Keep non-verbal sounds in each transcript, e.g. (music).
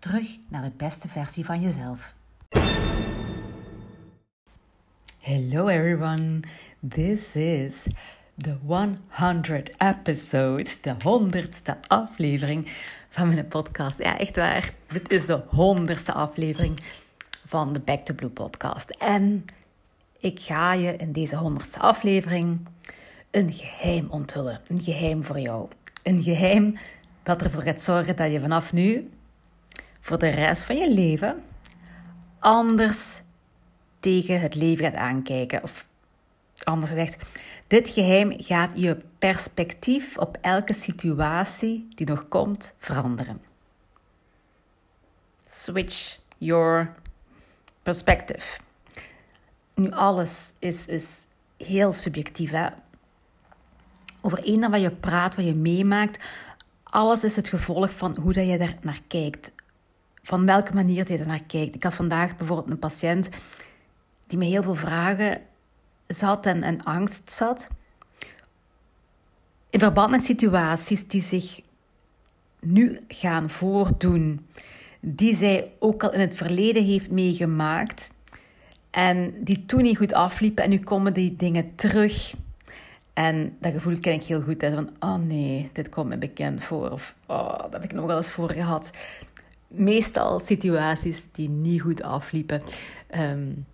Terug naar de beste versie van jezelf. Hello everyone, this is the 100 episode, de honderdste aflevering van mijn podcast. Ja, echt waar, dit is de honderdste aflevering van de Back to Blue podcast. En ik ga je in deze honderdste aflevering een geheim onthullen. Een geheim voor jou. Een geheim dat ervoor gaat zorgen dat je vanaf nu, voor de rest van je leven, anders tegen het leven gaat aankijken. Of anders gezegd, dit geheim gaat je perspectief op elke situatie die nog komt veranderen. Switch your perspective. Nu, alles is, is heel subjectief. Hè? Over één wat je praat, wat je meemaakt, alles is het gevolg van hoe dat je daar naar kijkt. Van welke manier je er naar kijkt. Ik had vandaag bijvoorbeeld een patiënt die me heel veel vragen zat en, en angst zat. In verband met situaties die zich nu gaan voordoen, die zij ook al in het verleden heeft meegemaakt en die toen niet goed afliepen en nu komen die dingen terug. En dat gevoel ken ik heel goed. Hè? Van, oh nee, dit komt me bekend voor. Of, oh, dat heb ik nog wel eens voor gehad. Meestal situaties die niet goed afliepen. Um,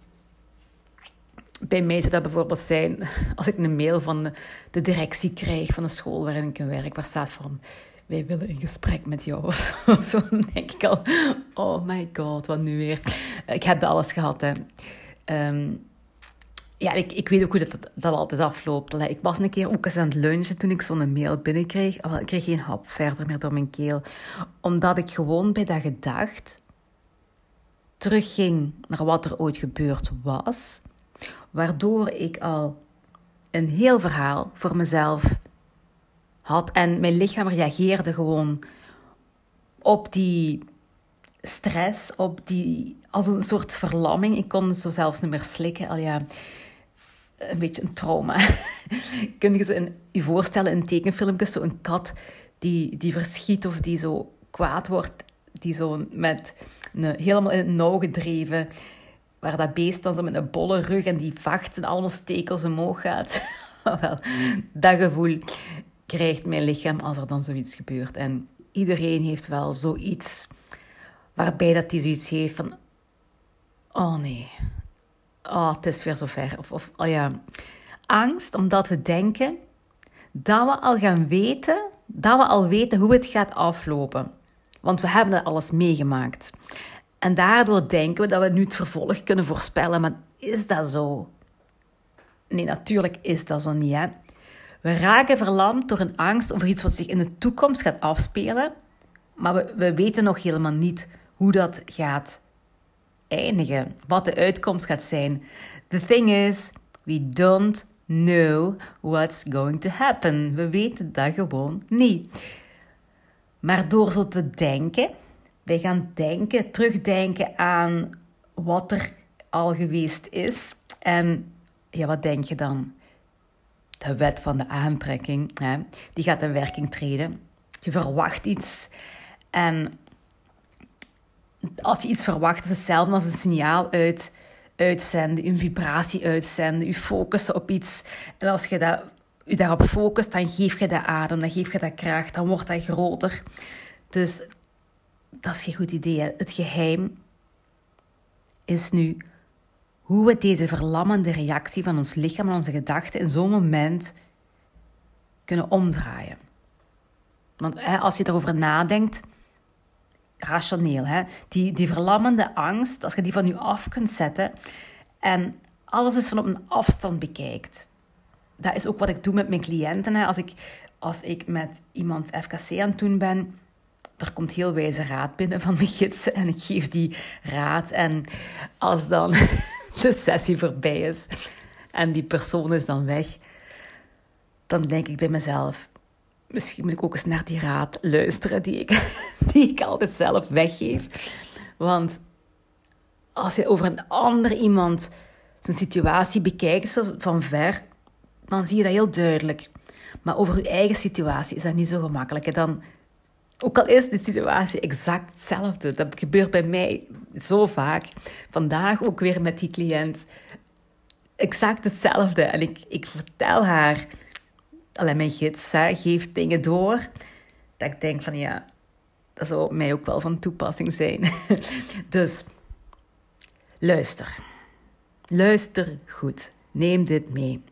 bij mij zou dat bijvoorbeeld zijn als ik een mail van de directie krijg van de school waarin ik werk, waar staat van wij willen een gesprek met jou of (laughs) zo. Denk ik al, oh my god, wat nu weer. Ik heb dat alles gehad. Hè. Um, ja, ik, ik weet ook hoe dat, dat altijd afloopt. Ik was een keer ook eens aan het lunchen toen ik zo'n mail binnenkreeg. Oh, ik kreeg geen hap verder meer door mijn keel. Omdat ik gewoon bij dat gedacht terugging naar wat er ooit gebeurd was waardoor ik al een heel verhaal voor mezelf had. En mijn lichaam reageerde gewoon op die stress, op die, als een soort verlamming. Ik kon zo zelfs niet meer slikken. Al ja, een beetje een trauma. (laughs) Kun je zo in, je voorstellen in tekenfilmpjes, zo een kat die, die verschiet of die zo kwaad wordt, die zo met een, helemaal in het nauw gedreven waar dat beest dan zo met een bolle rug en die vacht en allemaal stekels omhoog gaat. (laughs) Wel, dat gevoel krijgt mijn lichaam als er dan zoiets gebeurt. En iedereen heeft wel zoiets waarbij dat hij zoiets heeft van... Oh nee, oh, het is weer zover. Of, of oh ja, angst omdat we denken dat we al gaan weten, dat we al weten hoe het gaat aflopen. Want we hebben dat alles meegemaakt. En daardoor denken we dat we nu het vervolg kunnen voorspellen. Maar is dat zo? Nee, natuurlijk is dat zo niet. Hè? We raken verlamd door een angst over iets wat zich in de toekomst gaat afspelen. Maar we, we weten nog helemaal niet hoe dat gaat eindigen. Wat de uitkomst gaat zijn. The thing is, we don't know what's going to happen. We weten dat gewoon niet. Maar door zo te denken wij gaan denken, terugdenken aan wat er al geweest is. En ja, wat denk je dan? De wet van de aantrekking, hè, die gaat in werking treden. Je verwacht iets. En als je iets verwacht, is hetzelfde als een signaal uit, uitzenden, een vibratie uitzenden, je focussen op iets. En als je, dat, je daarop focust, dan geef je dat adem, dan geef je dat kracht, dan wordt dat groter. Dus dat is geen goed idee. Het geheim is nu hoe we deze verlammende reactie van ons lichaam en onze gedachten in zo'n moment kunnen omdraaien. Want hè, als je erover nadenkt, rationeel, hè, die, die verlammende angst, als je die van je af kunt zetten en alles is van op een afstand bekijkt. Dat is ook wat ik doe met mijn cliënten. Hè. Als, ik, als ik met iemand FKC aan het doen ben, er komt heel wijze raad binnen van mijn gidsen en ik geef die raad. En als dan (laughs) de sessie voorbij is en die persoon is dan weg, dan denk ik bij mezelf: misschien moet ik ook eens naar die raad luisteren die ik, (laughs) die ik altijd zelf weggeef. Want als je over een ander iemand zijn situatie bekijkt van ver, dan zie je dat heel duidelijk. Maar over je eigen situatie is dat niet zo gemakkelijk. Dan, ook al is de situatie exact hetzelfde, dat gebeurt bij mij zo vaak. Vandaag ook weer met die cliënt. Exact hetzelfde. En ik, ik vertel haar, alleen mijn gids geeft dingen door. Dat ik denk van ja, dat zou mij ook wel van toepassing zijn. (laughs) dus luister. Luister goed. Neem dit mee.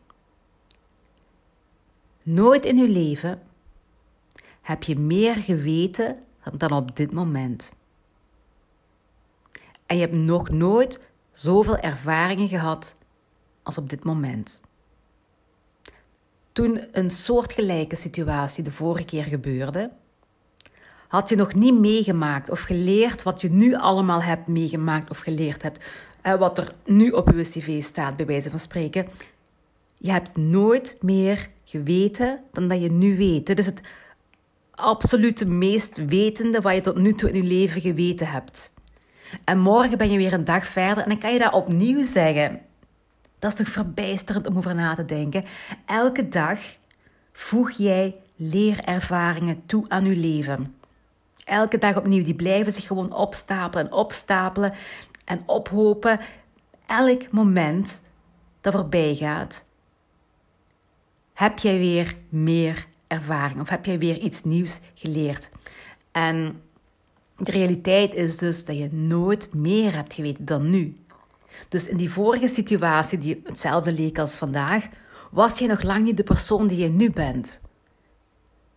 Nooit in uw leven heb je meer geweten dan op dit moment. En je hebt nog nooit zoveel ervaringen gehad als op dit moment. Toen een soortgelijke situatie de vorige keer gebeurde, had je nog niet meegemaakt of geleerd wat je nu allemaal hebt meegemaakt of geleerd hebt. Eh, wat er nu op je cv staat, bij wijze van spreken. Je hebt nooit meer geweten dan dat je nu weet. Dit is het absolute meest wetende wat je tot nu toe in je leven geweten hebt. En morgen ben je weer een dag verder en dan kan je dat opnieuw zeggen. Dat is toch verbijsterend om over na te denken. Elke dag voeg jij leerervaringen toe aan je leven. Elke dag opnieuw, die blijven zich gewoon opstapelen en opstapelen en ophopen. Elk moment dat voorbij gaat, heb jij weer meer ervaring of heb jij weer iets nieuws geleerd. En de realiteit is dus dat je nooit meer hebt geweten dan nu. Dus in die vorige situatie, die hetzelfde leek als vandaag, was je nog lang niet de persoon die je nu bent.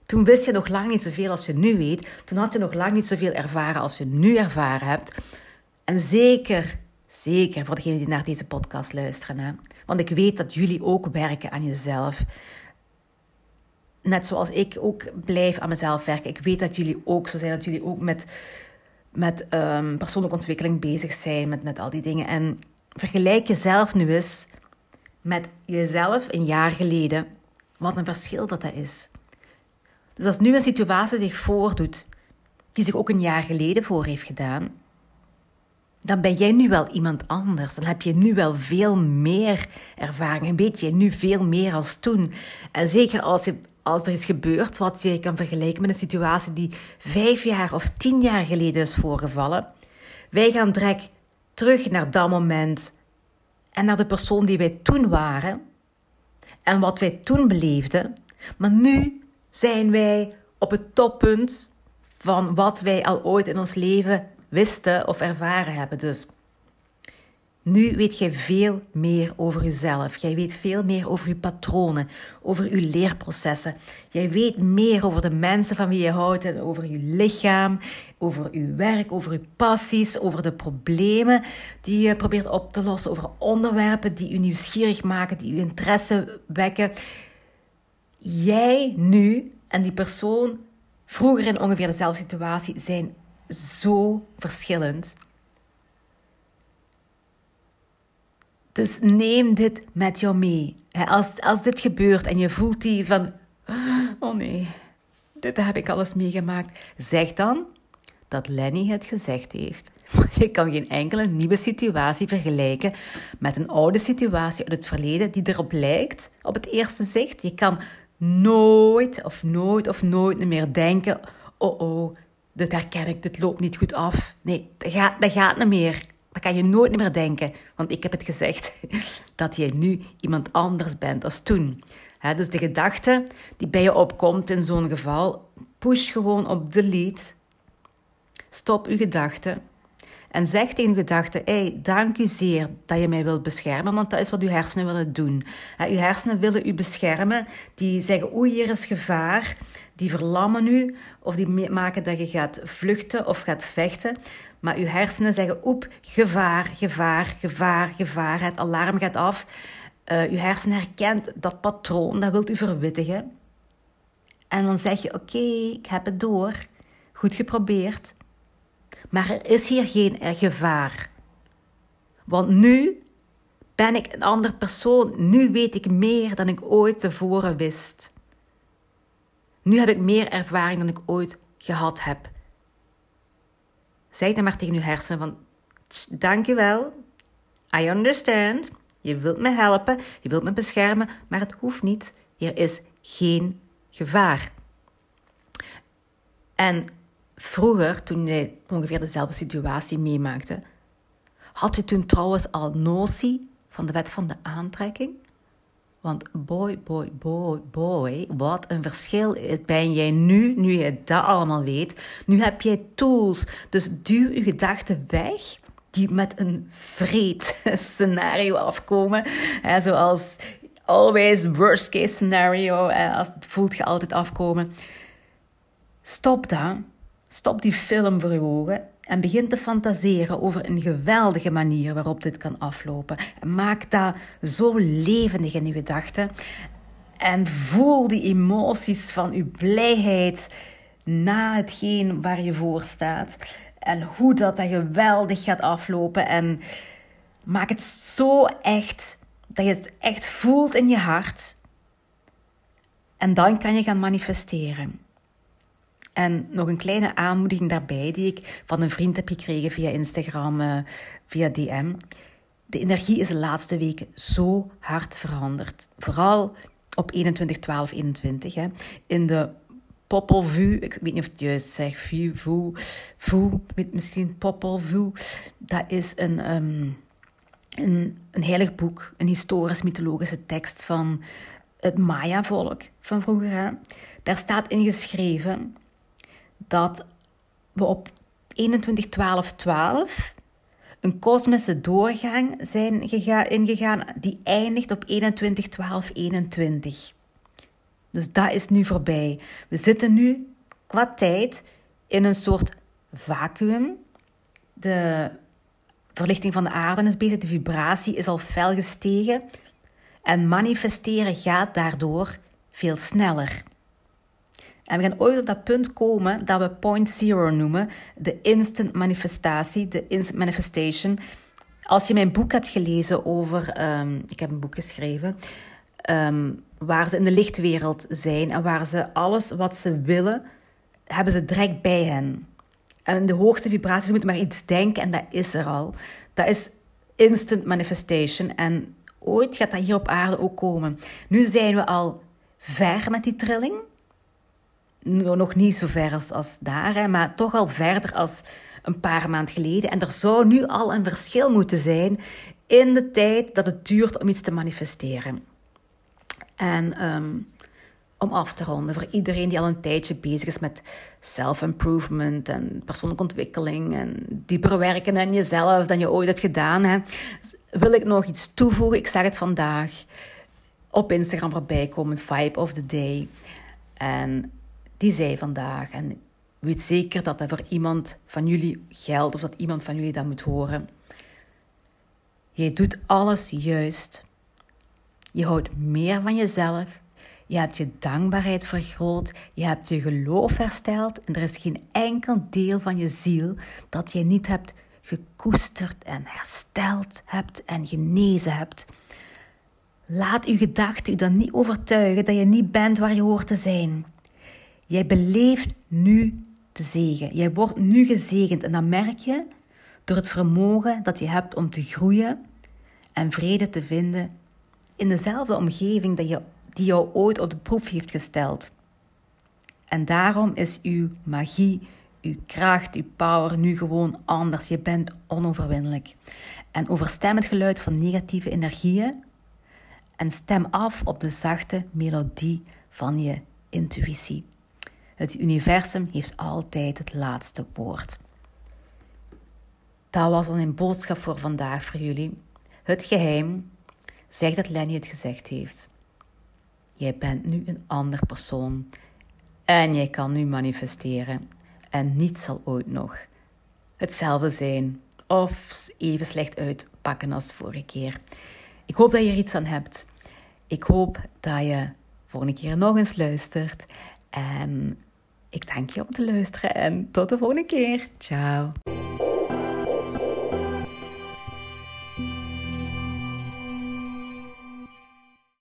Toen wist je nog lang niet zoveel als je nu weet. Toen had je nog lang niet zoveel ervaren als je nu ervaren hebt. En zeker, zeker voor degenen die naar deze podcast luisteren. Hè? Want ik weet dat jullie ook werken aan jezelf. Net zoals ik ook blijf aan mezelf werken. Ik weet dat jullie ook zo zijn. Dat jullie ook met, met um, persoonlijke ontwikkeling bezig zijn. Met, met al die dingen. En vergelijk jezelf nu eens met jezelf een jaar geleden. Wat een verschil dat dat is. Dus als nu een situatie zich voordoet die zich ook een jaar geleden voor heeft gedaan, dan ben jij nu wel iemand anders. Dan heb je nu wel veel meer ervaring en weet je nu veel meer als toen. En zeker als, je, als er is gebeurd wat je kan vergelijken met een situatie die vijf jaar of tien jaar geleden is voorgevallen. Wij gaan direct terug naar dat moment en naar de persoon die wij toen waren en wat wij toen beleefden. Maar nu zijn wij op het toppunt van wat wij al ooit in ons leven wisten of ervaren hebben. Dus nu weet jij veel meer over jezelf. Jij weet veel meer over je patronen, over je leerprocessen. Jij weet meer over de mensen van wie je houdt en over je lichaam, over je werk, over je passies, over de problemen die je probeert op te lossen, over onderwerpen die je nieuwsgierig maken, die je interesse wekken. Jij nu en die persoon vroeger in ongeveer dezelfde situatie zijn zo verschillend. Dus neem dit met jou mee. Als, als dit gebeurt en je voelt die van, oh nee, dit heb ik alles meegemaakt. Zeg dan dat Lenny het gezegd heeft. (laughs) Je kan geen enkele nieuwe situatie vergelijken met een oude situatie uit het verleden die erop lijkt op het eerste zicht. Je kan nooit of nooit of nooit meer denken: oh oh, dit herken ik, dit loopt niet goed af. Nee, dat gaat, dat gaat niet meer. Dat kan je nooit meer denken, want ik heb het gezegd (laughs) dat jij nu iemand anders bent als toen. dus de gedachte die bij je opkomt in zo'n geval, push gewoon op delete. Stop uw gedachten en zeg tegen je gedachten: hey, dank u zeer dat je mij wilt beschermen, want dat is wat uw hersenen willen doen. Uw hersenen willen u beschermen, die zeggen: oei, hier is gevaar. Die verlammen u of die maken dat je gaat vluchten of gaat vechten. Maar uw hersenen zeggen: oep, gevaar, gevaar, gevaar, gevaar. Het alarm gaat af. Uh, uw hersenen herkent dat patroon, dat wilt u verwittigen. En dan zeg je: oké, ik heb het door. Goed geprobeerd. Maar er is hier geen gevaar. Want nu ben ik een ander persoon. Nu weet ik meer dan ik ooit tevoren wist. Nu heb ik meer ervaring dan ik ooit gehad heb. Zeg dan maar tegen uw hersenen van, dankjewel, I understand, je wilt me helpen, je wilt me beschermen, maar het hoeft niet. Er is geen gevaar. En vroeger, toen je ongeveer dezelfde situatie meemaakte, had je toen trouwens al notie van de wet van de aantrekking? Want boy, boy, boy, boy, wat een verschil ben jij nu, nu je dat allemaal weet. Nu heb jij tools, dus duw je gedachten weg die met een vreed scenario afkomen. Zoals always worst case scenario, als, voelt je altijd afkomen. Stop dan. Stop die film voor je ogen en begin te fantaseren over een geweldige manier waarop dit kan aflopen. En maak dat zo levendig in je gedachten. En voel die emoties van je blijheid na hetgeen waar je voor staat. En hoe dat, dat geweldig gaat aflopen. En maak het zo echt, dat je het echt voelt in je hart. En dan kan je gaan manifesteren. En nog een kleine aanmoediging daarbij, die ik van een vriend heb gekregen via Instagram, uh, via DM. De energie is de laatste weken zo hard veranderd. Vooral op 21, 12, 21. Hè. In de Popolvuur, ik weet niet of het juist zeg, vu, vu, vu, misschien. Dat is een, um, een, een heilig boek, een historisch-mythologische tekst van het Maya-volk van vroeger. Daar staat in geschreven dat we op 21-12-12 een kosmische doorgang zijn ingegaan die eindigt op 21-12-21. Dus dat is nu voorbij. We zitten nu qua tijd in een soort vacuüm. De verlichting van de aarde is bezig, de vibratie is al fel gestegen. En manifesteren gaat daardoor veel sneller. En we gaan ooit op dat punt komen dat we point zero noemen, de instant manifestatie, de instant manifestation. Als je mijn boek hebt gelezen over, um, ik heb een boek geschreven, um, waar ze in de lichtwereld zijn en waar ze alles wat ze willen, hebben ze direct bij hen. En de hoogste vibraties moeten maar iets denken en dat is er al. Dat is instant manifestation en ooit gaat dat hier op aarde ook komen. Nu zijn we al ver met die trilling nog niet zo ver als, als daar, hè, maar toch al verder als een paar maanden geleden. En er zou nu al een verschil moeten zijn in de tijd dat het duurt om iets te manifesteren. En um, om af te ronden, voor iedereen die al een tijdje bezig is met self-improvement en persoonlijke ontwikkeling en dieper werken aan jezelf dan je ooit hebt gedaan, hè, wil ik nog iets toevoegen. Ik zeg het vandaag op Instagram voorbij komen, Vibe of the Day. En die zei vandaag. En weet zeker dat dat voor iemand van jullie geldt of dat iemand van jullie dat moet horen. Je doet alles juist. Je houdt meer van jezelf. Je hebt je dankbaarheid vergroot. Je hebt je geloof hersteld. En er is geen enkel deel van je ziel dat je niet hebt gekoesterd en hersteld hebt en genezen hebt. Laat uw gedachten u dan niet overtuigen dat je niet bent waar je hoort te zijn. Jij beleeft nu de zegen. Jij wordt nu gezegend en dat merk je door het vermogen dat je hebt om te groeien en vrede te vinden in dezelfde omgeving dat je, die jou ooit op de proef heeft gesteld. En daarom is uw magie, uw kracht, uw power nu gewoon anders. Je bent onoverwinnelijk. En overstem het geluid van negatieve energieën en stem af op de zachte melodie van je intuïtie. Het universum heeft altijd het laatste woord. Dat was dan een boodschap voor vandaag voor jullie. Het geheim, zeg dat Lenny het gezegd heeft. Jij bent nu een ander persoon en jij kan nu manifesteren. En niets zal ooit nog hetzelfde zijn of even slecht uitpakken als vorige keer. Ik hoop dat je er iets aan hebt. Ik hoop dat je volgende keer nog eens luistert. En Ik dank je om te luisteren en tot de volgende keer. Ciao.